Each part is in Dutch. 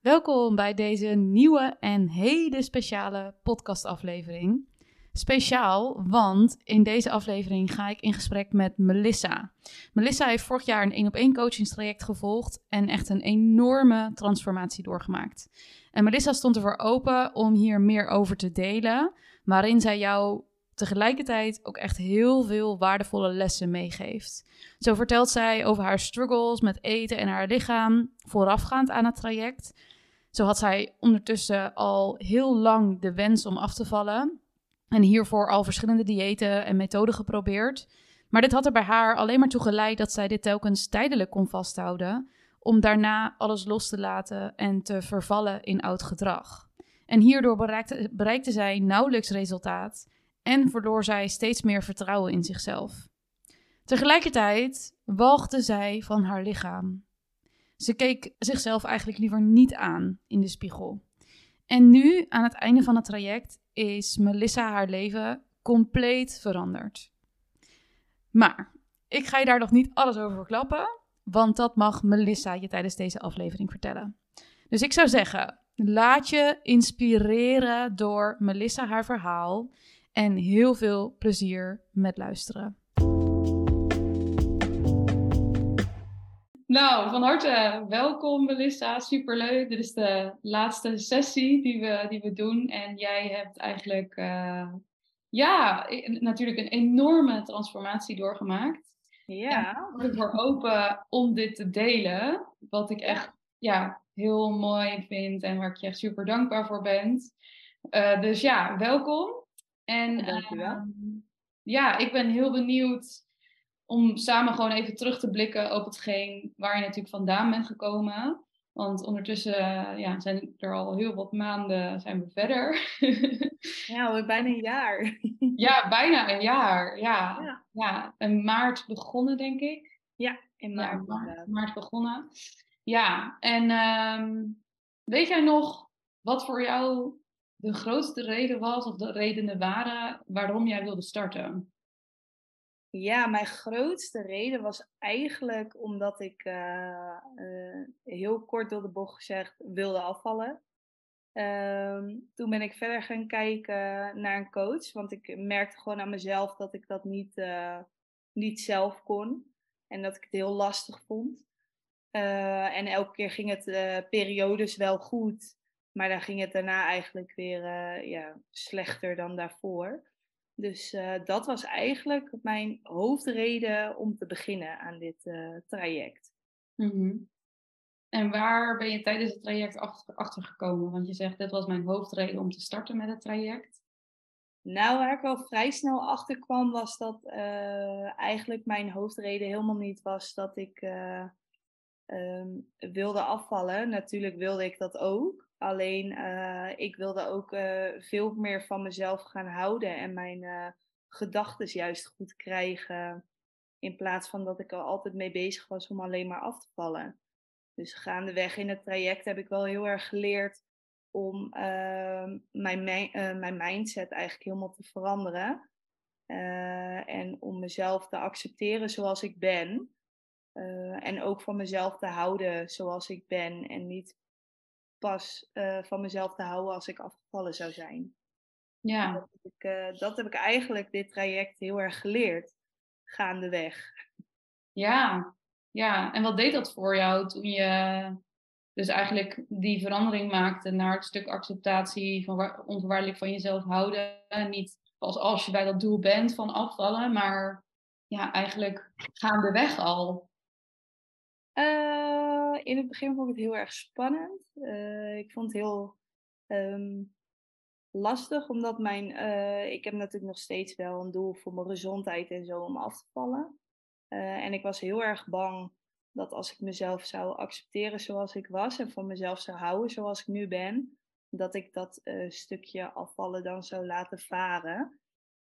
Welkom bij deze nieuwe en hele speciale podcastaflevering. Speciaal, want in deze aflevering ga ik in gesprek met Melissa. Melissa heeft vorig jaar een één op één coachingstraject gevolgd en echt een enorme transformatie doorgemaakt. En Melissa stond ervoor open om hier meer over te delen, waarin zij jou tegelijkertijd ook echt heel veel waardevolle lessen meegeeft. Zo vertelt zij over haar struggles met eten en haar lichaam voorafgaand aan het traject. Zo had zij ondertussen al heel lang de wens om af te vallen en hiervoor al verschillende diëten en methoden geprobeerd. Maar dit had er bij haar alleen maar toe geleid dat zij dit telkens tijdelijk kon vasthouden, om daarna alles los te laten en te vervallen in oud gedrag. En hierdoor bereikte, bereikte zij nauwelijks resultaat en verloor zij steeds meer vertrouwen in zichzelf. Tegelijkertijd walgde zij van haar lichaam. Ze keek zichzelf eigenlijk liever niet aan in de spiegel. En nu, aan het einde van het traject, is Melissa haar leven compleet veranderd. Maar ik ga je daar nog niet alles over verklappen, want dat mag Melissa je tijdens deze aflevering vertellen. Dus ik zou zeggen, laat je inspireren door Melissa haar verhaal en heel veel plezier met luisteren. Nou, van harte welkom Melissa, superleuk. Dit is de laatste sessie die we, die we doen en jij hebt eigenlijk uh, ja, natuurlijk een enorme transformatie doorgemaakt. Ja. ik voor open om dit te delen, wat ik echt ja, heel mooi vind en waar ik je echt super dankbaar voor ben. Uh, dus ja, welkom. En uh, ja, ik ben heel benieuwd om samen gewoon even terug te blikken op hetgeen waar je natuurlijk vandaan bent gekomen. Want ondertussen ja, zijn er al heel wat maanden zijn we verder. ja, bijna een jaar. ja, bijna een jaar. Ja. ja. ja. In maart begonnen, denk ik. Ja, in maart. Ja, maart, maart begonnen. Ja, en um, weet jij nog wat voor jou de grootste reden was, of de redenen waren waarom jij wilde starten? Ja, mijn grootste reden was eigenlijk omdat ik uh, uh, heel kort door de bocht gezegd wilde afvallen. Uh, toen ben ik verder gaan kijken naar een coach, want ik merkte gewoon aan mezelf dat ik dat niet, uh, niet zelf kon en dat ik het heel lastig vond. en elke keer ging het periodes wel goed, maar dan ging het daarna eigenlijk weer ja, slechter dan daarvoor. Dus uh, dat was eigenlijk mijn hoofdreden om te beginnen aan dit uh, traject. Mm -hmm. En waar ben je tijdens het traject achter, achter, gekomen? Want je zegt, dit was mijn hoofdreden om te starten met het traject. Nou, waar ik wel vrij snel achter kwam, was dat eigenlijk mijn hoofdreden helemaal niet was dat ik um, wilde afvallen. Natuurlijk wilde ik dat ook. Alleen uh, ik wilde ook uh, veel meer van mezelf gaan houden en mijn uh, gedachten juist goed krijgen. In plaats van dat ik er altijd mee bezig was om alleen maar af te vallen. Dus gaandeweg in het traject heb ik wel heel erg geleerd om ehm, mijn, mijn mindset eigenlijk helemaal te veranderen. en om mezelf te accepteren zoals ik ben. en ook van mezelf te houden zoals ik ben. En niet pas uh, van mezelf te houden als ik afgevallen zou zijn. Ja. Dat heb, ik, uh, dat heb ik eigenlijk dit traject heel erg geleerd, gaandeweg. Ja, ja. En wat deed dat voor jou toen je dus eigenlijk die verandering maakte naar het stuk acceptatie van onvoorwaardelijk van jezelf houden? Niet als als je bij dat doel bent van afvallen, maar ja, eigenlijk gaandeweg al. Uh, in het begin vond ik het heel erg spannend. Uh, ik vond het heel um, lastig, omdat mijn, uh, ik heb natuurlijk nog steeds wel een doel voor mijn gezondheid en zo om af te vallen. en ik was heel erg bang dat als ik mezelf zou accepteren zoals ik was en van mezelf zou houden zoals ik nu ben, dat ik dat stukje afvallen dan zou laten varen.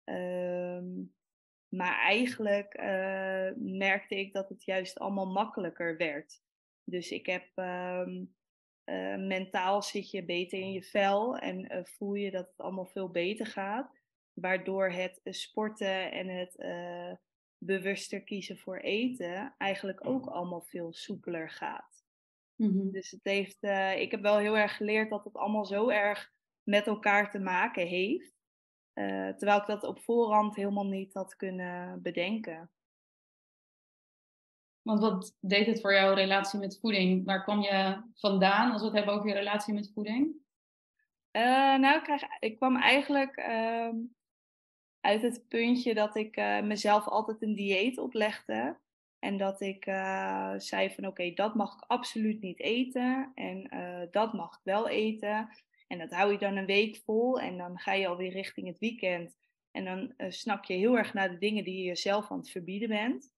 Um, maar eigenlijk merkte ik dat het juist allemaal makkelijker werd. Dus ik heb um, uh, mentaal zit je beter in je vel en uh, voel je dat het allemaal veel beter gaat. Waardoor het sporten en het bewuster kiezen voor eten eigenlijk ook allemaal veel soepeler gaat. Mhm. Dus het heeft, ik heb wel heel erg geleerd dat het allemaal zo erg met elkaar te maken heeft. Terwijl ik dat op voorhand helemaal niet had kunnen bedenken. Want wat deed het voor jouw relatie met voeding? Waar kwam je vandaan als we het hebben over je relatie met voeding? Uh, nou, ik, krijg, ik kwam eigenlijk uh, uit het puntje dat ik uh, mezelf altijd een dieet oplegde. En dat ik uh, zei van oké, dat mag ik absoluut niet eten. En dat mag ik wel eten. En dat hou je dan een week vol. En dan ga je alweer richting het weekend. En dan snak je heel erg naar de dingen die je jezelf aan het verbieden bent.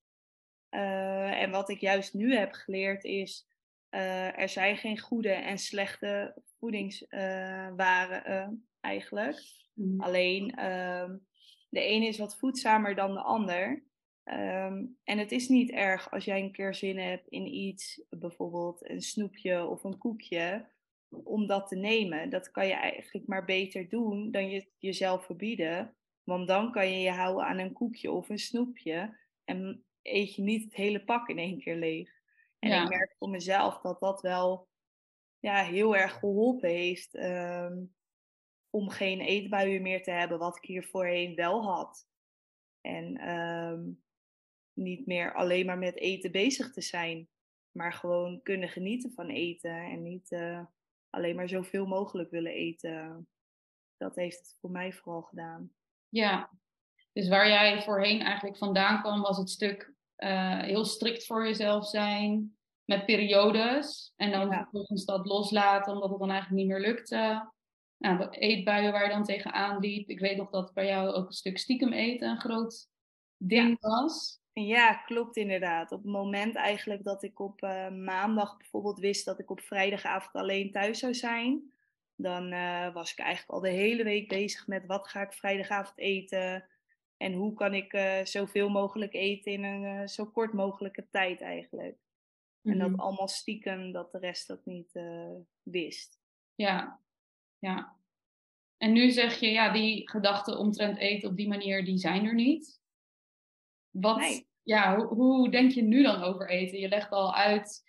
Uh, en wat ik juist nu heb geleerd is, uh, er zijn geen goede en slechte voedingswaren uh, eigenlijk. Mm. Alleen um, de ene is wat voedzamer dan de ander. Um, en het is niet erg als jij een keer zin hebt in iets, bijvoorbeeld een snoepje of een koekje, om dat te nemen. Dat kan je eigenlijk maar beter doen dan je jezelf verbieden. Want dan kan je je houden aan een koekje of een snoepje. En eet je niet het hele pak in één keer leeg. En ik merk voor mezelf dat dat wel ja, heel erg geholpen heeft um, om geen eetbuien meer te hebben, wat ik hier voorheen wel had. En um, niet meer alleen maar met eten bezig te zijn, maar gewoon kunnen genieten van eten en niet uh, alleen maar zoveel mogelijk willen eten. Dat heeft het voor mij vooral gedaan. Ja, dus waar jij voorheen eigenlijk vandaan kwam, was het stuk uh, heel strikt voor jezelf zijn. Met periodes. En dan ja. vervolgens dat loslaten, omdat het dan eigenlijk niet meer lukte. Nou, eetbuien waar je dan tegenaan liep. Ik weet nog dat bij jou ook een stuk stiekem eten een groot ding was. Ja, klopt inderdaad. Op het moment eigenlijk dat ik op uh, maandag bijvoorbeeld wist dat ik op vrijdagavond alleen thuis zou zijn, dan uh, was ik eigenlijk al de hele week bezig met wat ga ik vrijdagavond eten, en hoe kan ik uh, zoveel mogelijk eten in een uh, zo kort mogelijke tijd eigenlijk. En dat mhm. allemaal stiekem, dat de rest dat niet uh, wist. Ja, ja. En nu zeg je, ja, die gedachten omtrent eten op die manier, die zijn er niet. Wat, nee. ja, hoe, hoe, denk je nu dan over eten? Je legt al uit,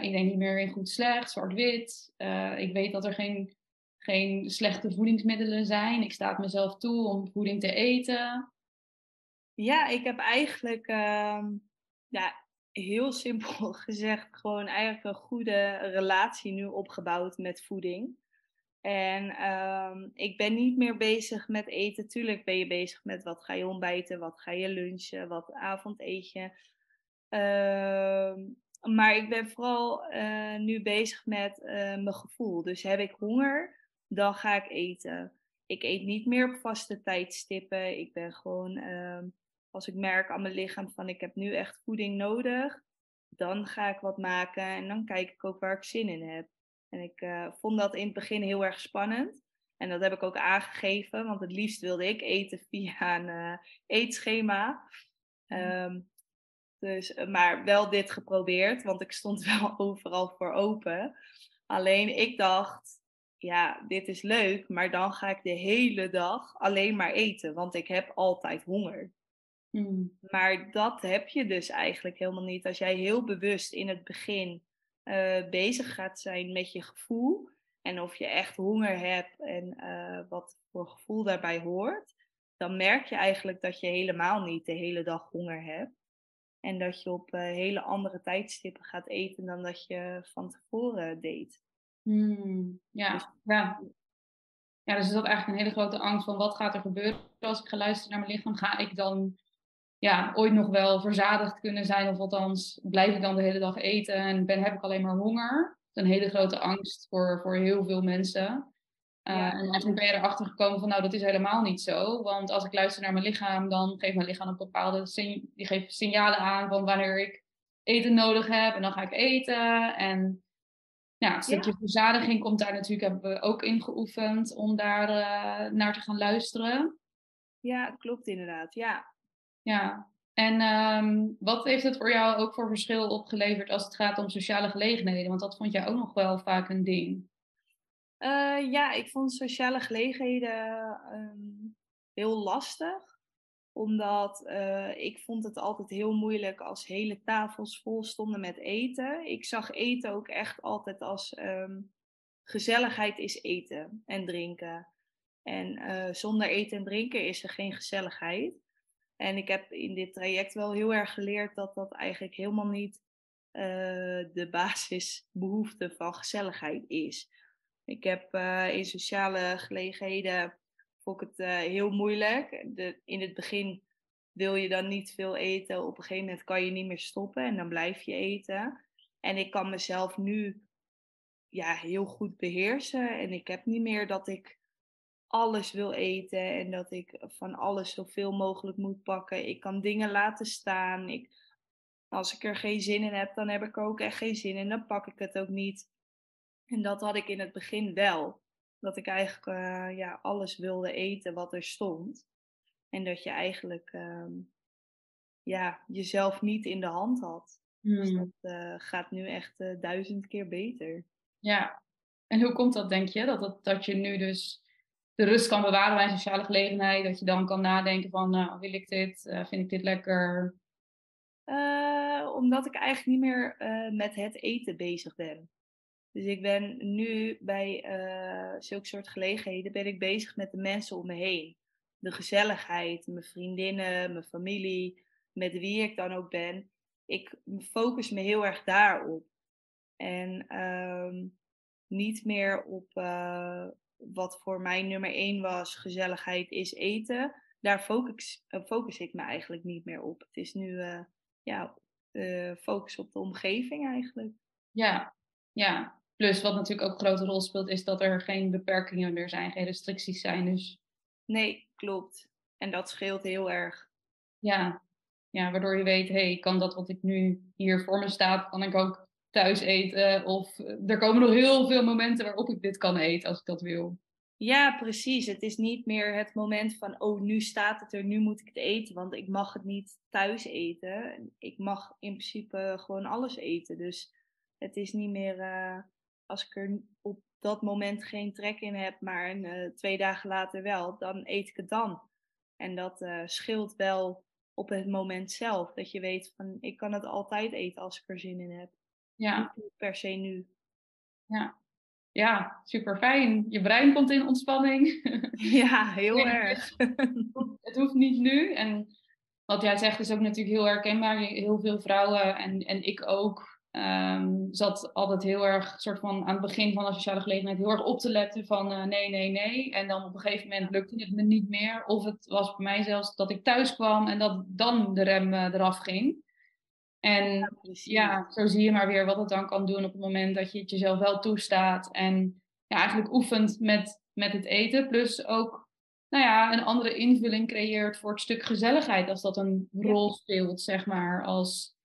ik denk niet meer in goed slecht, zwart-wit. ik weet dat er geen, geen slechte voedingsmiddelen zijn. Ik sta het mezelf toe om voeding te eten. Ja, ik heb eigenlijk, uh, ja, heel simpel gezegd, gewoon eigenlijk een goede relatie nu opgebouwd met voeding. En um, ik ben niet meer bezig met eten. Tuurlijk ben je bezig met wat ga je ontbijten, wat ga je lunchen, wat avond eet je. Uh, maar ik ben vooral uh, nu bezig met uh, mijn gevoel. Dus heb ik honger, dan ga ik eten. Ik eet niet meer op vaste tijdstippen. Ik ben gewoon ehm, als ik merk aan mijn lichaam van ik heb nu echt voeding nodig, dan ga ik wat maken en dan kijk ik ook waar ik zin in heb. En ik uh, vond dat in het begin heel erg spannend. En dat heb ik ook aangegeven, want het liefst wilde ik eten via een uh, eetschema. Um, dus, eh, maar wel dit geprobeerd, want ik stond wel overal voor open. Alleen ik dacht, ja, dit is leuk, maar dan ga ik de hele dag alleen maar eten, want ik heb altijd honger. Mm. Maar dat heb je dus eigenlijk helemaal niet. Als jij heel bewust in het begin uh, bezig gaat zijn met je gevoel en of je echt honger hebt en uh, wat voor gevoel daarbij hoort, dan merk je eigenlijk dat je helemaal niet de hele dag honger hebt. En dat je op uh, hele andere tijdstippen gaat eten dan dat je van tevoren deed. Mm, ja, dus, ja. Ja, dus is dat eigenlijk een hele grote angst van wat gaat er gebeuren als ik ga luisteren naar mijn lichaam? Ga ik dan ja, ooit nog wel verzadigd kunnen zijn. Of althans, blijf ik dan de hele dag eten en ben, heb ik alleen maar honger. Dat is een hele grote angst voor, voor heel veel mensen. Uh, En eigenlijk ben je erachter gekomen van, nou, dat is helemaal niet zo. Want als ik luister naar mijn lichaam, dan geeft mijn lichaam een bepaalde die geeft signalen aan van wanneer ik eten nodig heb. En dan ga ik eten. En ja, een stukje ja. verzadiging komt daar natuurlijk, hebben we ook in geoefend om daar uh, naar te gaan luisteren. Ja, klopt inderdaad. Ja, ja, en um, wat heeft het voor jou ook voor verschil opgeleverd als het gaat om sociale gelegenheden? Want dat vond jij ook nog wel vaak een ding. Uh, ja, ik vond sociale gelegenheden um, heel lastig. Omdat eh, ik vond het altijd heel moeilijk als hele tafels vol stonden met eten. Ik zag eten ook echt altijd als ehm, gezelligheid is eten en drinken. En uh, zonder eten en drinken is er geen gezelligheid. En ik heb in dit traject wel heel erg geleerd dat dat eigenlijk helemaal niet uh, de basisbehoefte van gezelligheid is. Ik heb uh, in sociale gelegenheden vond ik het heel moeilijk. De, in het begin wil je dan niet veel eten. Op een gegeven moment kan je niet meer stoppen en dan blijf je eten. En ik kan mezelf nu ja, heel goed beheersen. En ik heb niet meer dat ik alles wil eten en dat ik van alles zoveel mogelijk moet pakken. Ik kan dingen laten staan. Ik, als ik er geen zin in heb, dan heb ik er ook echt geen zin in. Dan pak ik het ook niet. En dat had ik in het begin wel. Dat ik eigenlijk uh, ja, alles wilde eten wat er stond. En dat je eigenlijk uh, ja, jezelf niet in de hand had. Dus hmm. dat uh, gaat nu echt uh, duizend keer beter. Ja, en hoe komt dat, denk je? Dat, dat, dat je nu dus de rust kan bewaren bij een sociale gelegenheid. Dat je dan kan nadenken van, nou, wil ik dit? Uh, vind ik dit lekker? Uh, omdat ik eigenlijk niet meer uh, met het eten bezig ben. Dus ik ben nu bij zulke soort gelegenheden ben ik bezig met de mensen om me heen. De gezelligheid, mijn vriendinnen, mijn familie, met wie ik dan ook ben. Ik focus me heel erg daarop. En ehm, niet meer op wat voor mij nummer één was, gezelligheid is eten. Daar focus, uh, focus ik me eigenlijk niet meer op. Het is nu uh, ja, uh, focus op de omgeving eigenlijk. Ja, ja. Plus wat natuurlijk ook een grote rol speelt, is dat er geen beperkingen meer zijn, geen restricties zijn. Dus... Nee, klopt. En dat scheelt heel erg. Ja, ja waardoor je weet, hé, hey, kan dat wat ik nu hier voor me staat, kan ik ook thuis eten. Of eh, er komen nog heel veel momenten waarop ik dit kan eten als ik dat wil. Ja, precies. Het is niet meer het moment van, oh, nu staat het er, nu moet ik het eten. Want ik mag het niet thuis eten. Ik mag in principe gewoon alles eten. Dus het is niet meer, uh, als ik er op dat moment geen trek in heb, maar uh, twee dagen later wel, dan eet ik het dan. En dat scheelt wel op het moment zelf. Dat je weet van, ik kan het altijd eten als ik er zin in heb. Ja. Niet per se nu. Ja. Ja, super fijn. Je brein komt in ontspanning. Ja, heel erg. Het hoeft niet nu. En wat jij zegt is ook natuurlijk heel herkenbaar. Heel veel vrouwen en, en ik ook. Um, zat altijd heel erg, soort van aan het begin van de sociale gelegenheid, heel erg op te letten van uh, nee, nee, nee. En dan op een gegeven moment lukte het me niet meer. Of het was bij mij zelfs dat ik thuis kwam en dat dan de rem uh, eraf ging. En ja, zo zie je maar weer wat het dan kan doen op het moment dat je het jezelf wel toestaat. En ja, eigenlijk oefent met, met het eten. Plus ook nou ja, een andere invulling creëert voor het stuk gezelligheid. Als dat een rol speelt, zeg maar. Als,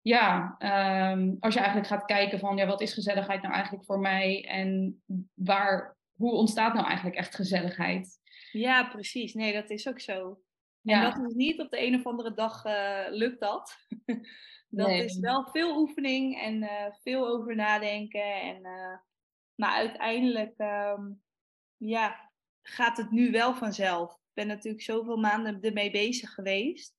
ja, ehm, als je eigenlijk gaat kijken van ja, wat is gezelligheid nou eigenlijk voor mij? En waar, hoe ontstaat nou eigenlijk echt gezelligheid? Ja, precies. Nee, dat is ook zo. En dat is niet op de een of andere dag uh, lukt dat. dat is wel veel oefening en uh, veel over nadenken. En, uh, maar uiteindelijk um, ja, gaat het nu wel vanzelf. Ik ben natuurlijk zoveel maanden ermee bezig geweest.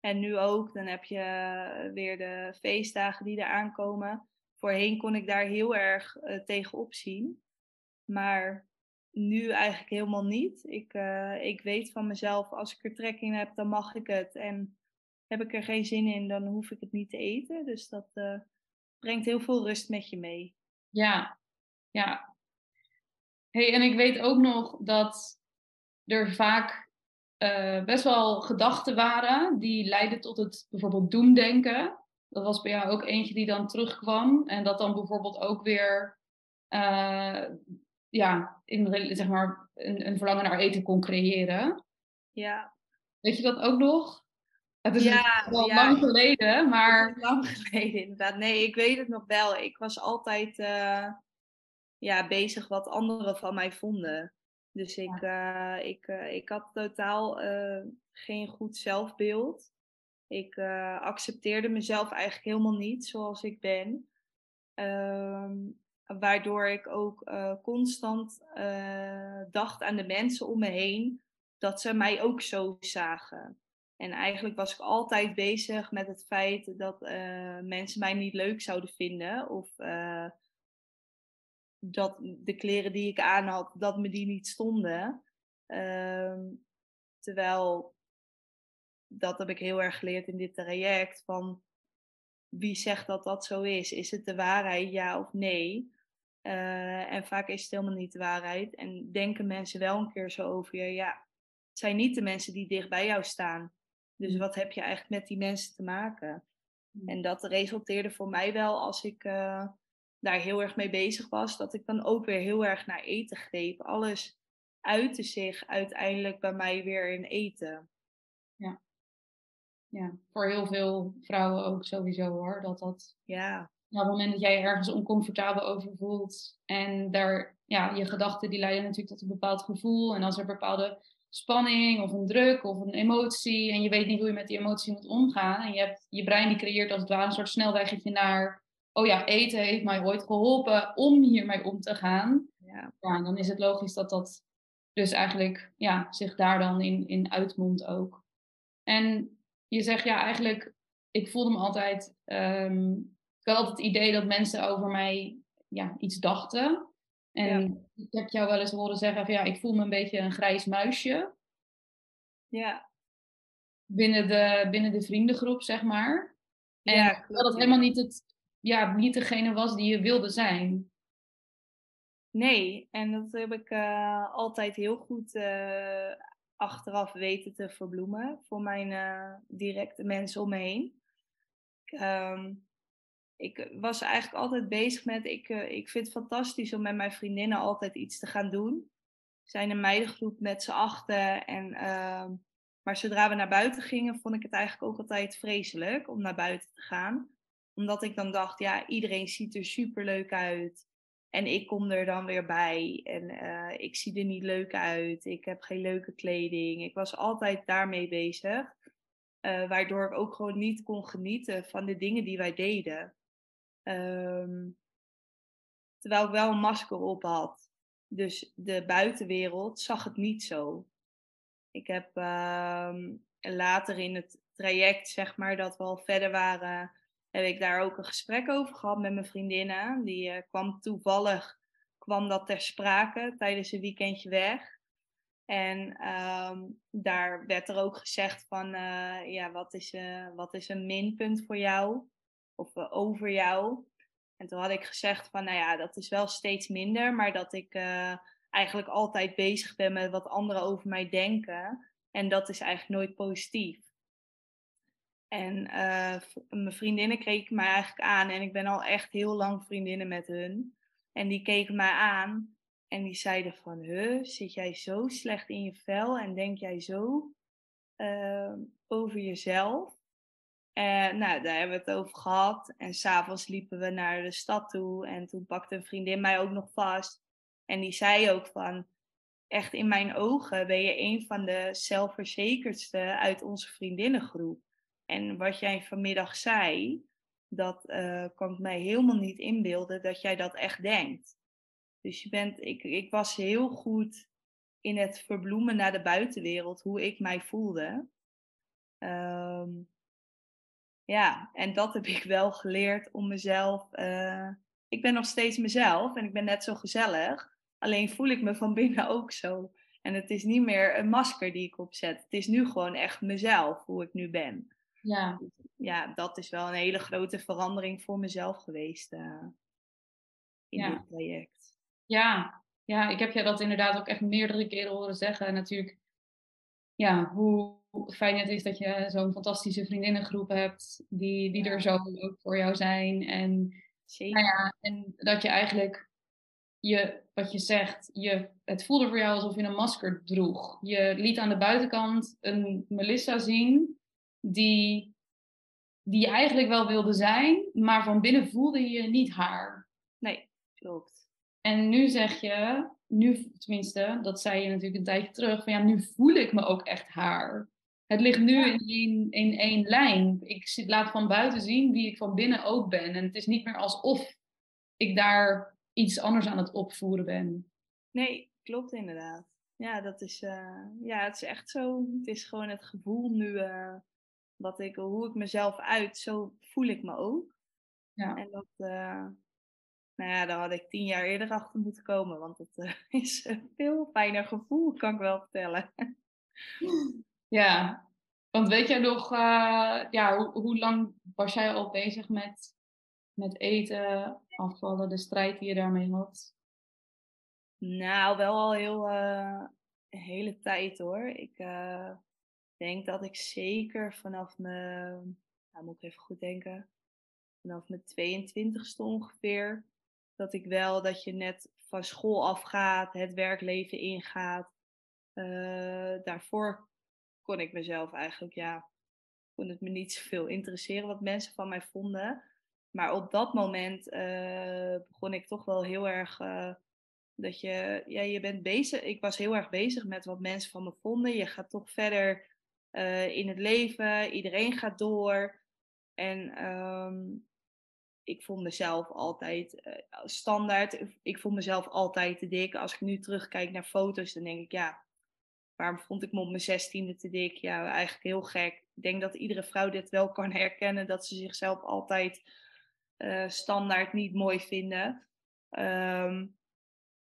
En nu ook, dan heb je weer de feestdagen die er aankomen. Voorheen kon ik daar heel erg tegenop zien. Maar nu eigenlijk helemaal niet. Ik, uh, ik weet van mezelf, als ik er trek in heb, dan mag ik het. En heb ik er geen zin in, dan hoef ik het niet te eten. Dus dat uh, brengt heel veel rust met je mee. Ja, ja. Hey, en ik weet ook nog dat er vaak uh, best wel gedachten waren die leidden tot het bijvoorbeeld doemdenken. Dat was bij jou ook eentje die dan terugkwam. En dat dan bijvoorbeeld ook weer ja, in, zeg maar, een, een verlangen naar eten kon creëren. Ja. Weet je dat ook nog? Het is ja, wel lang geleden, maar... lang geleden inderdaad. Nee, ik weet het nog wel. Ik was altijd uh, ja, bezig wat anderen van mij vonden. Dus ik, uh, ik, uh, ik had totaal geen goed zelfbeeld. Ik accepteerde mezelf eigenlijk helemaal niet zoals ik ben. Ehm, waardoor ik ook uh, constant uh, dacht aan de mensen om me heen dat ze mij ook zo zagen. En eigenlijk was ik altijd bezig met het feit dat uh, mensen mij niet leuk zouden vinden. Of dat de kleren die ik aan had, dat me die niet stonden. Uh, terwijl, dat heb ik heel erg geleerd in dit traject. Van wie zegt dat dat zo is? Is het de waarheid, ja of nee? Uh, en vaak is het helemaal niet de waarheid. En denken mensen wel een keer zo over je. Ja, het zijn niet de mensen die dicht bij jou staan. Dus wat heb je eigenlijk met die mensen te maken? En dat resulteerde voor mij wel als ik uh, daar heel erg mee bezig was, dat ik dan ook weer heel erg naar eten greep. Alles uitte zich uiteindelijk bij mij weer in eten. Ja. Ja, voor heel veel vrouwen ook sowieso hoor. Dat dat. Ja. op het moment dat jij je ergens oncomfortabel over voelt en daar, ja, je gedachten die leiden natuurlijk tot een bepaald gevoel. En als er bepaalde spanning of een druk of een emotie en je weet niet hoe je met die emotie moet omgaan. En je, hebt, je brein die creëert als het ware een soort snelweggetje naar, oh ja, eten heeft mij ooit geholpen om hiermee om te gaan. Ja. ja dan is het logisch dat dat dus eigenlijk ja, zich daar dan in, in uitmondt ook. En je zegt ja, eigenlijk, ik voelde me altijd, um, ik had altijd het idee dat mensen over mij ja, iets dachten. En ik heb jou wel eens horen zeggen van ja, ik voel me een beetje een grijs muisje. Ja. Binnen de, binnen de vriendengroep, zeg maar. En ja, dat het helemaal niet, het, ja, niet degene was die je wilde zijn. Nee, en dat heb ik uh, altijd heel goed uh, achteraf weten te verbloemen voor mijn uh, directe mensen om me heen. Um, ik was eigenlijk altijd bezig met, ik, uh, ik vind het fantastisch om met mijn vriendinnen altijd iets te gaan doen. Zijn een meidengroep met z'n achten. En, uh, maar zodra we naar buiten gingen, vond ik het eigenlijk ook altijd vreselijk om naar buiten te gaan. Omdat ik dan dacht, ja, iedereen ziet er superleuk uit. En ik kom er dan weer bij. En uh, ik zie er niet leuk uit. Ik heb geen leuke kleding. Ik was altijd daarmee bezig. Uh, waardoor ik ook gewoon niet kon genieten van de dingen die wij deden. Um, terwijl ik wel een masker op had. Dus de buitenwereld zag het niet zo. Ik heb um, later in het traject, zeg maar, dat we al verder waren, heb ik daar ook een gesprek over gehad met mijn vriendinnen. Die uh, kwam toevallig, kwam dat ter sprake tijdens een weekendje weg. En um, daar werd er ook gezegd van, uh, ja, wat is, uh, wat is een minpunt voor jou? Of over jou? En toen had ik gezegd van, nou ja, dat is wel steeds minder, maar dat ik eigenlijk altijd bezig ben met wat anderen over mij denken. En dat is eigenlijk nooit positief. En uh, mijn vriendinnen keken mij eigenlijk aan. En ik ben al echt heel lang vriendinnen met hun. En die keken mij aan. En die zeiden van, huh, zit jij zo slecht in je vel? En denk jij zo uh, over jezelf? En nou, daar hebben we het over gehad. En s'avonds liepen we naar de stad toe. En toen pakte een vriendin mij ook nog vast. En die zei ook van, echt in mijn ogen ben je een van de zelfverzekerdste uit onze vriendinnengroep. En wat jij vanmiddag zei, dat uh, kan ik mij helemaal niet inbeelden dat jij dat echt denkt. Dus je bent, ik, ik was heel goed in het verbloemen naar de buitenwereld, hoe ik mij voelde. Um, ja, en dat heb ik wel geleerd om mezelf. Uh, ik ben nog steeds mezelf en ik ben net zo gezellig. Alleen voel ik me van binnen ook zo. En het is niet meer een masker die ik opzet. Het is nu gewoon echt mezelf, hoe ik nu ben. Ja. Ja, dat is wel een hele grote verandering voor mezelf geweest uh, in ja. dit traject. Ja. ja, ik heb je dat inderdaad ook echt meerdere keren horen zeggen. Natuurlijk, ja, hoe fijn het is dat je zo'n fantastische vriendinnengroep hebt die, die er zo ook voor jou zijn. En, Zeker. Nou ja, en dat je eigenlijk, je, wat je zegt, je, het voelde voor jou alsof je een masker droeg. Je liet aan de buitenkant een Melissa zien die, die je eigenlijk wel wilde zijn, maar van binnen voelde je niet haar. Nee, klopt. En nu zeg je, nu tenminste, dat zei je natuurlijk een tijdje terug, van ja, nu voel ik me ook echt haar. Het ligt nu in, één, in één lijn. Ik laat van buiten zien wie ik van binnen ook ben. En het is niet meer alsof ik daar iets anders aan het opvoeren ben. Nee, klopt inderdaad. ja, dat is, uh, ja, het is echt zo. Het is gewoon het gevoel nu, uh, wat ik, hoe ik mezelf uit, zo voel ik me ook. Ja. En dat, uh, nou ja, daar had ik tien jaar eerder achter moeten komen, want het is een veel fijner gevoel, kan ik wel vertellen. Ja, want weet jij nog, ja, hoe, hoe lang was jij al bezig met, met eten, afvallen, de strijd die je daarmee had? Nou, wel al heel uh, hele tijd hoor. Ik uh, denk dat ik zeker vanaf mijn, nou moet even goed denken, vanaf mijn 22ste ongeveer, dat ik wel dat je net van school afgaat, het werkleven ingaat. Uh, daarvoor kon ik mezelf eigenlijk, ja, kon het me niet zoveel interesseren wat mensen van mij vonden. Maar op dat moment begon ik toch wel heel erg dat je, ja, je bent bezig. Ik was heel erg bezig met wat mensen van me vonden. Je gaat toch verder uh, in het leven. Iedereen gaat door. En um, ik vond mezelf altijd uh, standaard. Ik vond mezelf altijd te dik. Als ik nu terugkijk naar foto's, dan denk ik, ja, waarom vond ik me op mijn zestiende te dik? Ja, eigenlijk heel gek. Ik denk dat iedere vrouw dit wel kan herkennen, dat ze zichzelf altijd uh, standaard niet mooi vinden. Um,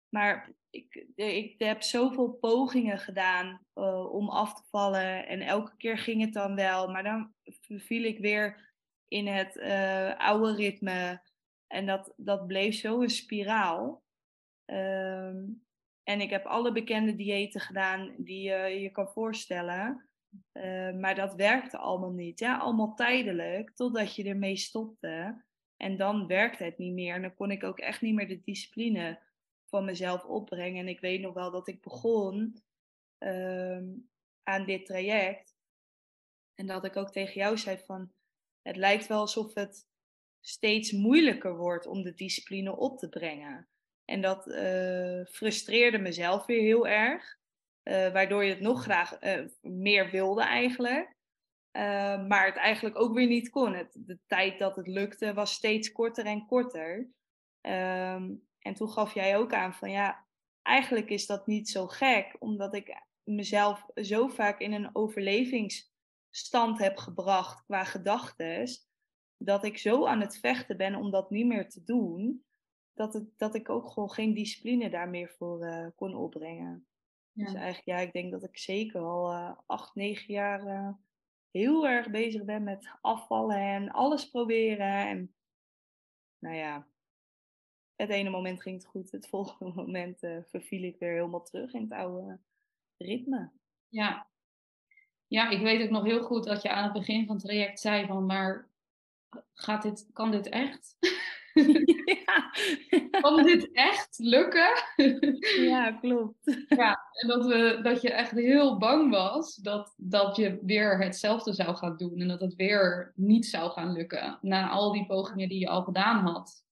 maar ik, ik heb zoveel pogingen gedaan uh, om af te vallen. En elke keer ging het dan wel. Maar dan viel ik weer in het uh, oude ritme. En dat, dat bleef zo een spiraal. Um, en ik heb alle bekende diëten gedaan die je je kan voorstellen. Maar dat werkte allemaal niet. Ja, allemaal tijdelijk, totdat je ermee stopte. En dan werkte het niet meer. En dan kon ik ook echt niet meer de discipline van mezelf opbrengen. En ik weet nog wel dat ik begon um, aan dit traject. En dat ik ook tegen jou zei van, het lijkt wel alsof het steeds moeilijker wordt om de discipline op te brengen. En dat uh, frustreerde mezelf weer heel erg. Uh, waardoor je het nog graag uh, meer wilde eigenlijk. maar het eigenlijk ook weer niet kon. Het, de tijd dat het lukte was steeds korter en korter. Um, en toen gaf jij ook aan van ja, eigenlijk is dat niet zo gek, omdat ik mezelf zo vaak in een overlevingsstand heb gebracht qua gedachten, dat ik zo aan het vechten ben om dat niet meer te doen, dat, het, dat ik ook gewoon geen discipline daar meer voor uh, kon opbrengen. Ja. Dus eigenlijk, ja, ik denk dat ik zeker al uh, acht, negen jaar uh, heel erg bezig ben met afvallen en alles proberen. En nou ja, het ene moment ging het goed, het volgende moment uh, verviel ik weer helemaal terug in het oude ritme. Ja. ja, ik weet ook nog heel goed dat je aan het begin van het traject zei van, maar gaat dit, kan dit echt? Ja. kan dit echt lukken? ja, klopt. Ja, en dat, we, dat je echt heel bang was dat, dat je weer hetzelfde zou gaan doen en dat het weer niet zou gaan lukken na al die pogingen die je al gedaan had.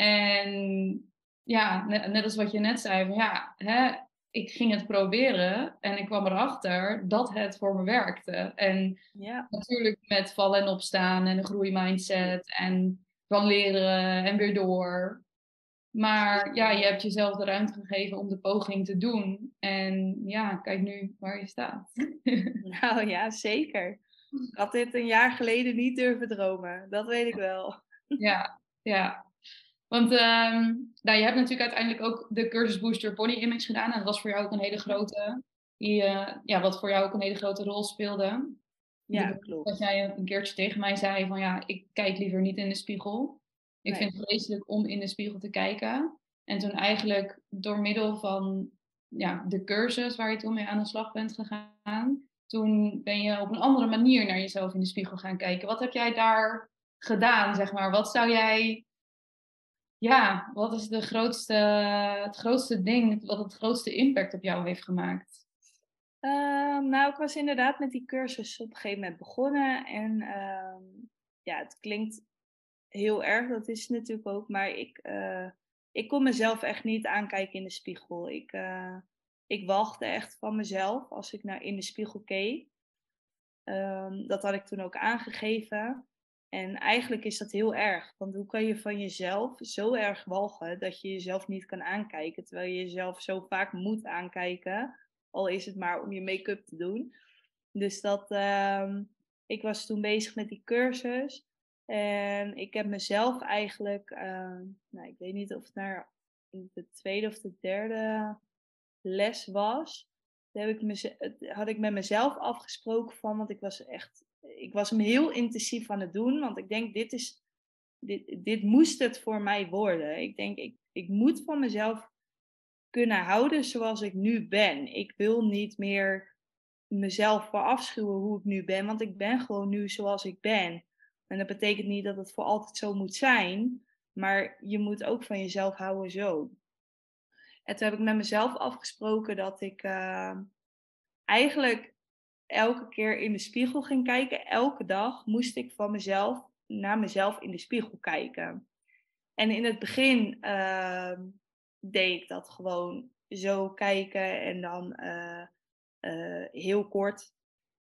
En ja, net, net als wat je net zei, van ja, hè, ik ging het proberen en ik kwam erachter dat het voor me werkte. En ja. natuurlijk met vallen en opstaan en een groeimindset en van leren en weer door. Maar ja, je hebt jezelf de ruimte gegeven om de poging te doen. En ja, kijk nu waar je staat. Nou ja, zeker. Ik had dit een jaar geleden niet durven dromen. Dat weet ik wel. Ja, ja. Want um, nou, je hebt natuurlijk uiteindelijk ook de cursus Booster Body Image gedaan. En dat was voor jou ook een hele grote, die, uh, ja, wat voor jou ook een hele grote rol speelde. Ja, klopt. Dat jij een keertje tegen mij zei van ja, ik kijk liever niet in de spiegel. Ik vind het vreselijk om in de spiegel te kijken. En toen eigenlijk door middel van ja, de cursus waar je toen mee aan de slag bent gegaan, toen ben je op een andere manier naar jezelf in de spiegel gaan kijken. Wat heb jij daar gedaan, zeg maar? Wat zou jij ja, wat is de grootste, het grootste ding, wat het grootste impact op jou heeft gemaakt? Uh, nou, ik was inderdaad met die cursus op een gegeven moment begonnen. En uh, ja, het klinkt heel erg, dat is natuurlijk ook. Maar ik, uh, ik kon mezelf echt niet aankijken in de spiegel. Ik, eh, ik wachtte echt van mezelf als ik naar in de spiegel keek. Um, dat had ik toen ook aangegeven. En eigenlijk is dat heel erg. Want hoe kan je van jezelf zo erg walgen dat je jezelf niet kan aankijken, terwijl je jezelf zo vaak moet aankijken, al is het maar om je make-up te doen. Dus dat, ehm, ik was toen bezig met die cursus. En ik heb mezelf eigenlijk, ehm, nou, ik weet niet of het naar de tweede of de derde les was. Heb ik had ik met mezelf afgesproken van, want ik was echt, ik was hem heel intensief aan het doen. Want ik denk, dit is, dit, dit moest het voor mij worden. Ik denk, ik, ik moet van mezelf kunnen houden zoals ik nu ben. Ik wil niet meer mezelf verafschuwen hoe ik nu ben, want ik ben gewoon nu zoals ik ben. En dat betekent niet dat het voor altijd zo moet zijn, maar je moet ook van jezelf houden zo. En toen heb ik met mezelf afgesproken dat ik uh, eigenlijk elke keer in de spiegel ging kijken. Elke dag moest ik van mezelf naar mezelf in de spiegel kijken. En in het begin uh, deed ik dat gewoon zo kijken en dan uh, heel kort.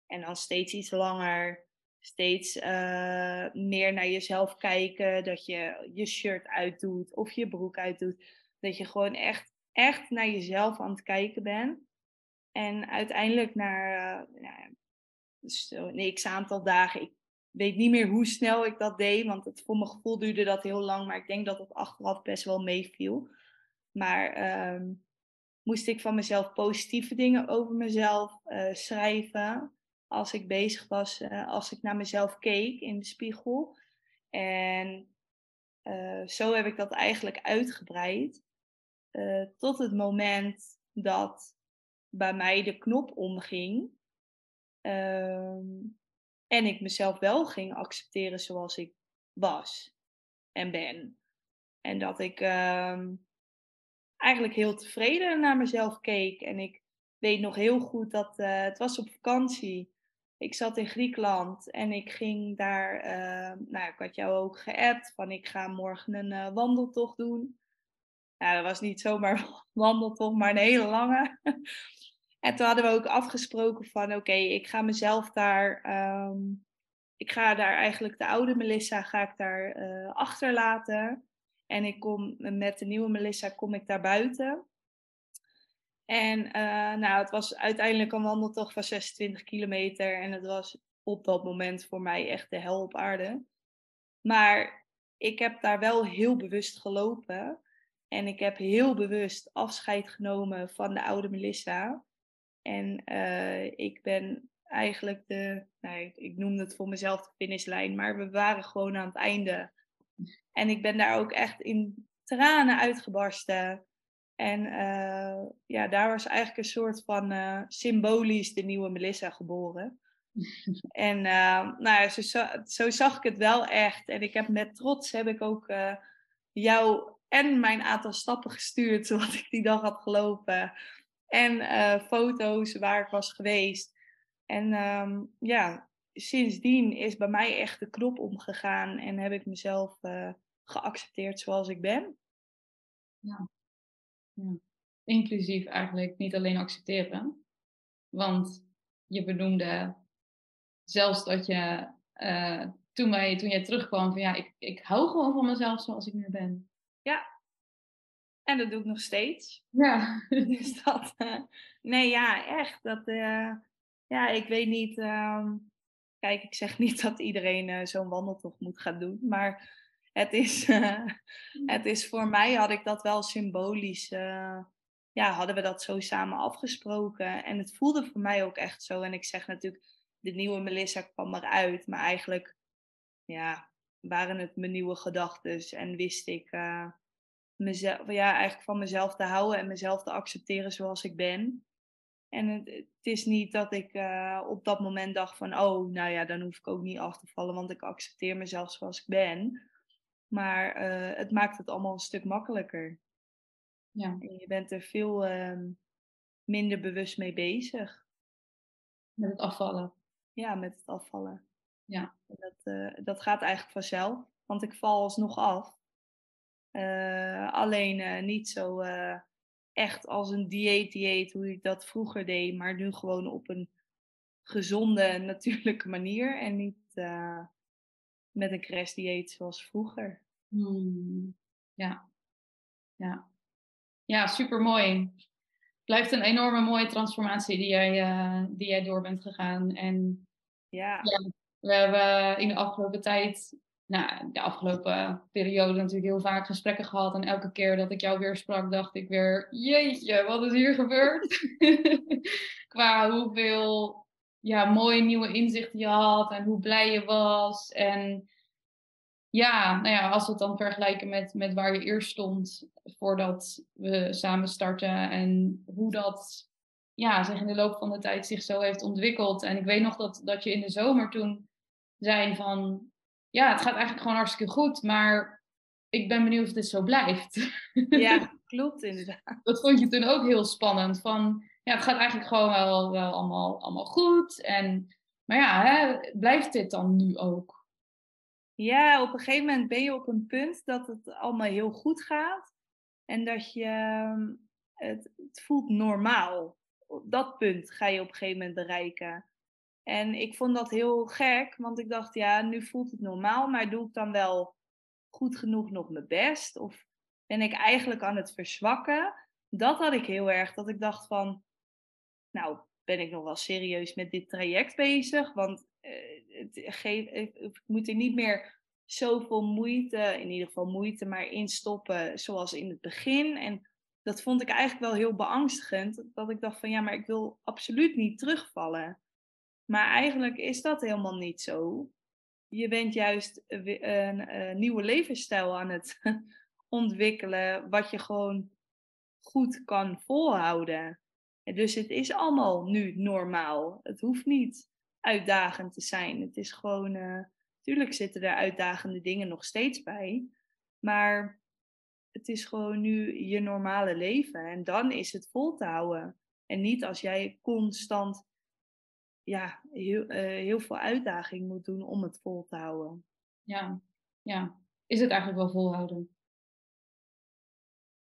En dan steeds iets langer steeds uh, meer naar jezelf kijken. Dat je je shirt uitdoet of je broek uitdoet. Dat je gewoon echt, echt naar jezelf aan het kijken bent. En uiteindelijk na uh, nou, dus een x-aantal dagen, ik weet niet meer hoe snel ik dat deed, want het, voor mijn gevoel duurde dat heel lang, maar ik denk dat het achteraf best wel meeviel. Maar uh, moest ik van mezelf positieve dingen over mezelf uh, schrijven als ik bezig was, als ik naar mezelf keek in de spiegel. En zo heb ik dat eigenlijk uitgebreid. Tot het moment dat bij mij de knop omging. Ehm, en ik mezelf wel ging accepteren zoals ik was en ben. En dat ik ehm, eigenlijk heel tevreden naar mezelf keek. En ik weet nog heel goed dat het was op vakantie ik zat in Griekenland en ik ging daar, uh, nou, ik had jou ook geappt van ik ga morgen een uh, wandeltocht doen. Nou, dat was niet zomaar wandeltocht, maar een hele lange. En toen hadden we ook afgesproken van oké, ik ga mezelf daar, um, ik ga daar eigenlijk de oude Melissa ga ik daar uh, achterlaten. En ik kom met de nieuwe Melissa kom ik daar buiten. En uh, nou, het was uiteindelijk een wandeltocht van 26 kilometer. En het was op dat moment voor mij echt de hel op aarde. Maar ik heb daar wel heel bewust gelopen. En ik heb heel bewust afscheid genomen van de oude Melissa. En uh, ik ben eigenlijk de, nou, ik, ik noemde het voor mezelf de finishlijn, maar we waren gewoon aan het einde. En ik ben daar ook echt in tranen uitgebarsten. En uh, ja, daar was eigenlijk een soort van uh, symbolisch de nieuwe Melissa geboren. en uh, nou, zo, zo, zag ik het wel echt. En ik heb met trots heb ik ook jou en mijn aantal stappen gestuurd, wat ik die dag had gelopen. En foto's waar ik was geweest. En um, ja, sindsdien is bij mij echt de knop omgegaan en heb ik mezelf geaccepteerd zoals ik ben. Ja. Ja. Inclusief eigenlijk niet alleen accepteren. Want je benoemde zelfs dat je uh, toen, wij, toen jij terugkwam van ja, ik, ik hou gewoon van mezelf zoals ik nu ben. Ja. En dat doe ik nog steeds. Ja. dus dat, uh, nee ja, echt. Dat, uh, ja, ik weet niet. Um, kijk, ik zeg niet dat iedereen zo'n wandeltocht moet gaan doen. Maar het is, het is voor mij had ik dat wel symbolisch. Ja, hadden we dat zo samen afgesproken. En het voelde voor mij ook echt zo. En ik zeg natuurlijk, de nieuwe Melissa kwam eruit. Maar eigenlijk, ja, waren het mijn nieuwe gedachten. En wist ik mezelf, ja, eigenlijk van mezelf te houden en mezelf te accepteren zoals ik ben. En het, het is niet dat ik uh, op dat moment dacht van, oh, nou ja, dan hoef ik ook niet af te vallen, want ik accepteer mezelf zoals ik ben. Maar uh, het maakt het allemaal een stuk makkelijker. Ja. En je bent er veel uh, minder bewust mee bezig. Met het afvallen. Ja, met het afvallen. Ja. En dat, uh, dat gaat eigenlijk vanzelf, want ik val alsnog af. Uh, alleen niet zo echt als een dieet-dieet, hoe ik dat vroeger deed, maar nu gewoon op een gezonde, natuurlijke manier. En niet met een crashdieet zoals vroeger. Hmm. Ja. Ja. Ja, super mooi. Blijft een enorme mooie transformatie die jij, die jij door bent gegaan. En ja. ja. we hebben in de afgelopen tijd, nou, de afgelopen periode natuurlijk heel vaak gesprekken gehad. En elke keer dat ik jou weer sprak, dacht ik weer, jeetje, wat is hier gebeurd? Qua hoeveel ja, mooie nieuwe inzichten je had en hoe blij je was. En ja, nou ja, als we het dan vergelijken met, met waar je eerst stond voordat we samen starten en hoe dat ja, zich in de loop van de tijd zich zo heeft ontwikkeld. En ik weet nog dat, dat je in de zomer toen zei van, ja, het gaat eigenlijk gewoon hartstikke goed, maar ik ben benieuwd of dit zo blijft. Ja, klopt inderdaad. Dat vond je toen ook heel spannend, van ja, het gaat eigenlijk gewoon wel, wel allemaal, allemaal goed. En, maar ja, hè, blijft dit dan nu ook? Ja, op een gegeven moment ben je op een punt dat het allemaal heel goed gaat. En dat je ehm, het, het voelt normaal. Op dat punt ga je op een gegeven moment bereiken. En ik vond dat heel gek, want ik dacht, ja, nu voelt het normaal, maar doe ik dan wel goed genoeg nog mijn best? Of ben ik eigenlijk aan het verzwakken? Dat had ik heel erg, dat ik dacht van, nou, ben ik nog wel serieus met dit traject bezig? Want uh, het geef, ik moet er niet meer zoveel moeite, in ieder geval moeite, maar instoppen zoals in het begin. En dat vond ik eigenlijk wel heel beangstigend. Dat ik dacht van ja, maar ik wil absoluut niet terugvallen. Maar eigenlijk is dat helemaal niet zo. Je bent juist een, een nieuwe levensstijl aan het ontwikkelen, wat je gewoon goed kan volhouden. dus het is allemaal nu normaal. Het hoeft niet uitdagend te zijn. Het is gewoon, uh, tuurlijk zitten er uitdagende dingen nog steeds bij. Maar het is gewoon nu je normale leven. En dan is het vol te houden. En niet als jij constant ja, heel, uh, heel veel uitdaging moet doen om het vol te houden. Ja, ja. Is het eigenlijk wel volhouden?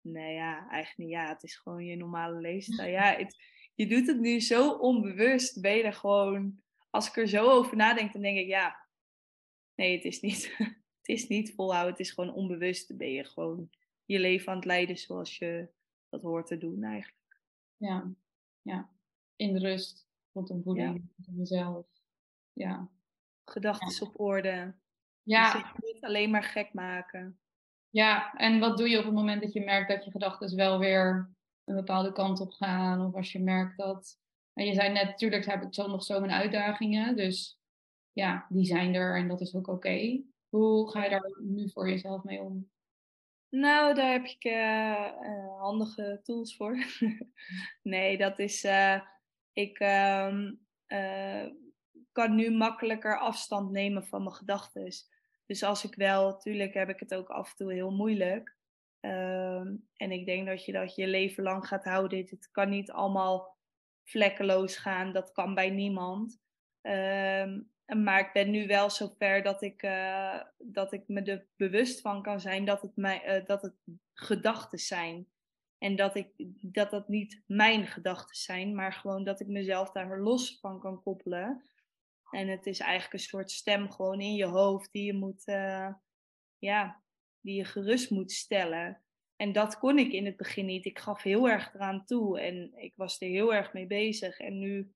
Nee, ja, eigenlijk niet. Ja, het is gewoon je normale levensstijl. Ja, het, je doet het nu zo onbewust. Ben je er gewoon als ik er zo over nadenk, dan denk ik, ja, nee, het is niet, het is niet volhouden. Het is gewoon onbewust. Dan ben je gewoon je leven aan het leiden zoals je dat hoort te doen eigenlijk. Ja, ja. In de rust, rondom voeding, ja. rondom jezelf. Ja. Gedachten op orde. Ja. Dus niet alleen maar gek maken. Ja, en wat doe je op het moment dat je merkt dat je gedachten wel weer een bepaalde kant op gaan? Of als je merkt dat en je zei net, natuurlijk heb ik zo nog zo mijn uitdagingen. Dus ja, die zijn er en dat is ook oké. Hoe ga je daar nu voor jezelf mee om? Nou, daar heb ik uh, handige tools voor. nee, dat is. Uh, ik uh, kan nu makkelijker afstand nemen van mijn gedachten. Dus als ik wel, natuurlijk heb ik het ook af en toe heel moeilijk. Ehm, en ik denk dat je dat je leven lang gaat houden. Het kan niet allemaal vlekkeloos gaan. Dat kan bij niemand. Um, maar ik ben nu wel zover dat ik, uh, dat ik me er bewust van kan zijn dat het, mij, uh, dat het gedachten zijn. En dat, ik, dat dat niet mijn gedachten zijn, maar gewoon dat ik mezelf daar los van kan koppelen. En het is eigenlijk een soort stem gewoon in je hoofd die je moet, uh, ja, die je gerust moet stellen. En dat kon ik in het begin niet. Ik gaf heel erg eraan toe en ik was er heel erg mee bezig. En nu,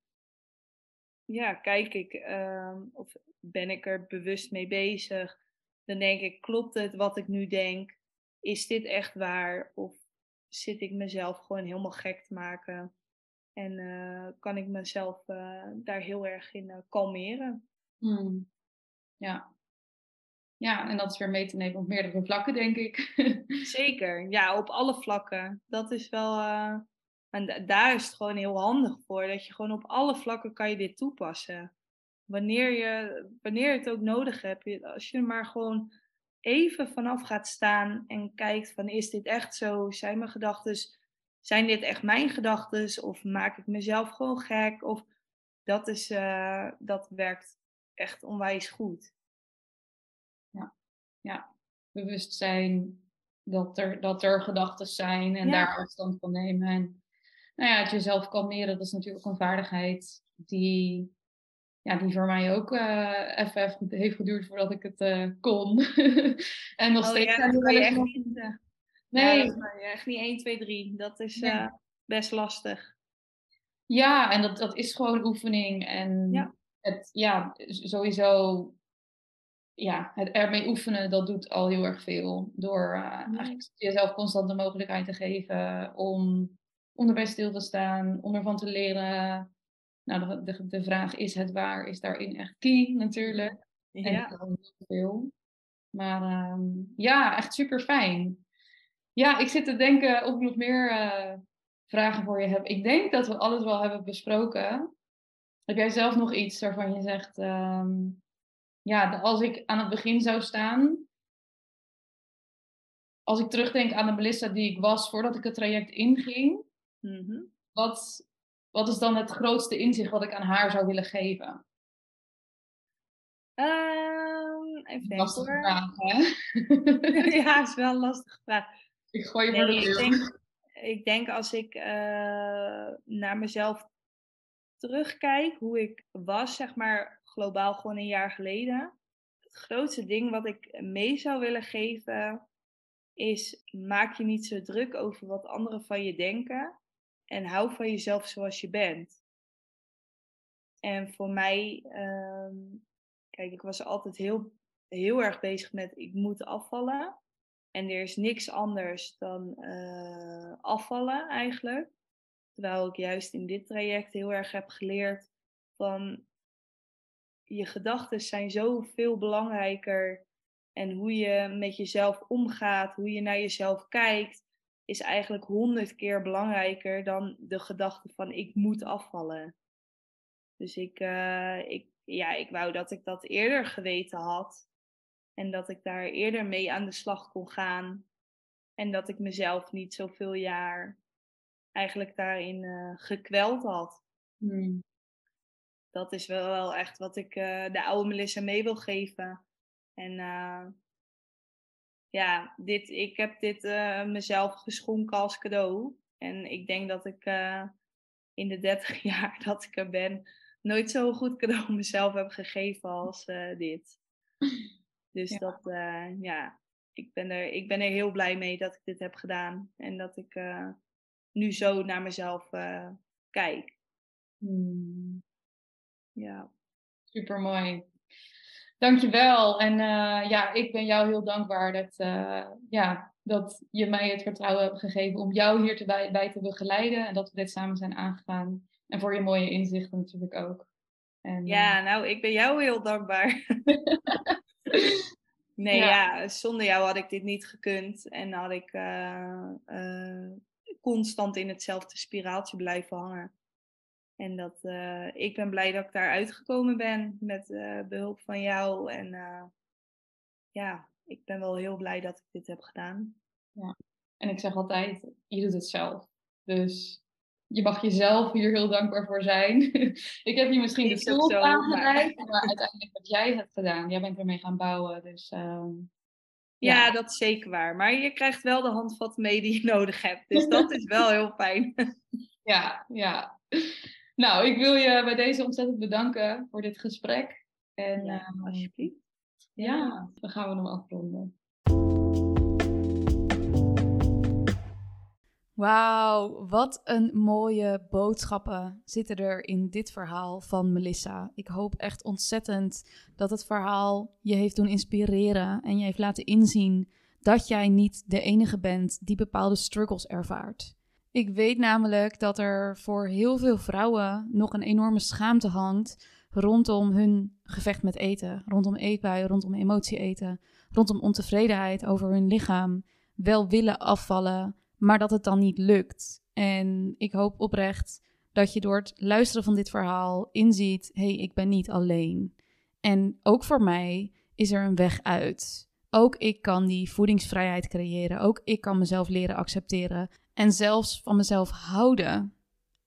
ja, kijk ik uh, of ben ik er bewust mee bezig. Dan denk ik, klopt het wat ik nu denk? Is dit echt waar? Of zit ik mezelf gewoon helemaal gek te maken? En uh, kan ik mezelf uh, daar heel erg in uh, kalmeren? Hmm. Ja, ja, en dat is weer mee te nemen op meerdere vlakken, denk ik. Zeker, ja, op alle vlakken. Dat is wel. En daar is het gewoon heel handig voor. Dat je gewoon op alle vlakken kan je dit toepassen. Wanneer je, wanneer je het ook nodig hebt. Als je maar gewoon even vanaf gaat staan en kijkt van is dit echt zo? Zijn mijn gedachten, zijn dit echt mijn gedachten? Of maak ik mezelf gewoon gek? Of dat, is, uh, dat werkt echt onwijs goed ja, bewustzijn dat er, dat er gedachten zijn en daar afstand van nemen. En nou ja, het jezelf kalmeren, dat is natuurlijk een vaardigheid die ja, die voor mij ook uh, even heeft geduurd voordat ik het uh, kon. en nog oh, steeds. Ja, dat kan je echt niet. Uh, nee, ja, dat kan je echt niet 1, 2, 3. Dat is nee. best lastig. Ja, en dat, dat is gewoon oefening. En ja. het, ja, sowieso, ja, het ermee oefenen, dat doet al heel erg veel. Door eigenlijk jezelf constant de mogelijkheid te geven om, om erbij stil te staan, om ervan te leren. Nou, de, de, vraag is het waar, is daarin echt key natuurlijk. Ja. En veel. Maar um, ja, echt super fijn. Ja, ik zit te denken of ik nog meer uh, vragen voor je heb. Ik denk dat we alles wel hebben besproken. Heb jij zelf nog iets waarvan je zegt, um, ja, als ik aan het begin zou staan, als ik terugdenk aan de Melissa die ik was voordat ik het traject inging, mm -hmm. wat, wat is dan het grootste inzicht wat ik aan haar zou willen geven? Um, even denken lastige vraag, hè? ja, is wel een lastige vraag. Ik gooi je voor de ik denk, ik denk als ik uh, naar mezelf terugkijk, hoe ik was, zeg maar, globaal gewoon een jaar geleden. Het grootste ding wat ik mee zou willen geven is: maak je niet zo druk over wat anderen van je denken. En hou van jezelf zoals je bent. En voor mij, ehm, kijk, ik was altijd heel, heel erg bezig met ik moet afvallen. En er is niks anders dan uh, afvallen eigenlijk. Terwijl ik juist in dit traject heel erg heb geleerd van je gedachten zijn zoveel belangrijker. En hoe je met jezelf omgaat, hoe je naar jezelf kijkt, is eigenlijk honderd keer belangrijker dan de gedachte van ik moet afvallen. Dus ik, uh, ik, ja, ik wou dat ik dat eerder geweten had. En dat ik daar eerder mee aan de slag kon gaan. En dat ik mezelf niet zoveel jaar eigenlijk daarin uh, gekweld had. Hmm. Dat is wel, wel echt wat ik uh, de oude Melissa mee wil geven. En ja, dit, ik heb dit uh, mezelf geschonken als cadeau. En ik denk dat ik uh, in de 30 jaar dat ik er ben, nooit zo'n goed cadeau mezelf heb gegeven als uh, dit. Dus ja. dat, ja, ik ben, er, ik ben er heel blij mee dat ik dit heb gedaan. En dat ik nu zo naar mezelf kijk. Hmm. Ja. Super mooi. Dankjewel. En uh, ja, ik ben jou heel dankbaar dat, uh, ja, dat je mij het vertrouwen hebt gegeven om jou hier te bij, bij, te begeleiden. En dat we dit samen zijn aangegaan. En voor je mooie inzichten natuurlijk ook. En, ja, uh... nou, ik ben jou heel dankbaar. nee, ja. ja. zonder jou had ik dit niet gekund. En had ik constant in hetzelfde spiraaltje blijven hangen. En dat, uh, ik ben blij dat ik daar uitgekomen ben met uh, behulp van jou. En uh, ja, ik ben wel heel blij dat ik dit heb gedaan. Ja. En ik zeg altijd, je doet het zelf. Dus je mag jezelf hier heel dankbaar voor zijn. ik heb je misschien de tools aangereikt, maar... maar uiteindelijk heb jij het gedaan. Jij bent ermee gaan bouwen. Dus, um, ja. ja, dat is zeker waar. Maar je krijgt wel de handvatten mee die je nodig hebt. Dus dat is wel heel fijn. ja, ja. Nou, ik wil je bij deze ontzettend bedanken voor dit gesprek. En ja, uh, alsjeblieft. Ja, dan gaan we hem afronden. Wauw, wat een mooie boodschappen zitten er in dit verhaal van Melissa. Ik hoop echt ontzettend dat het verhaal je heeft doen inspireren en je heeft laten inzien dat jij niet de enige bent die bepaalde struggles ervaart. Ik weet namelijk dat er voor heel veel vrouwen nog een enorme schaamte hangt rondom hun gevecht met eten, rondom eetbuien, rondom emotie eten, rondom ontevredenheid over hun lichaam, wel willen afvallen, maar dat het dan niet lukt. En ik hoop oprecht dat je door het luisteren van dit verhaal inziet: hé, hey, ik ben niet alleen. En ook voor mij is er een weg uit. Ook ik kan die voedingsvrijheid creëren. Ook ik kan mezelf leren accepteren en zelfs van mezelf houden.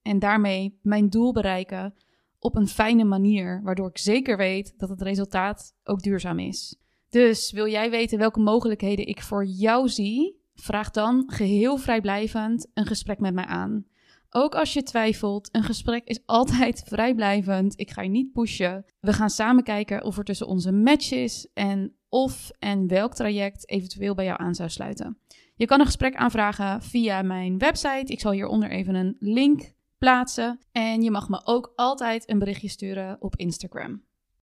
En daarmee mijn doel bereiken op een fijne manier, waardoor ik zeker weet dat het resultaat ook duurzaam is. Dus wil jij weten welke mogelijkheden ik voor jou zie? Vraag dan geheel vrijblijvend een gesprek met mij aan. Ook als je twijfelt, een gesprek is altijd vrijblijvend. Ik ga je niet pushen. We gaan samen kijken of er tussen onze match is en of en welk traject eventueel bij jou aan zou sluiten. Je kan een gesprek aanvragen via mijn website. Ik zal hieronder even een link plaatsen. En je mag me ook altijd een berichtje sturen op Instagram.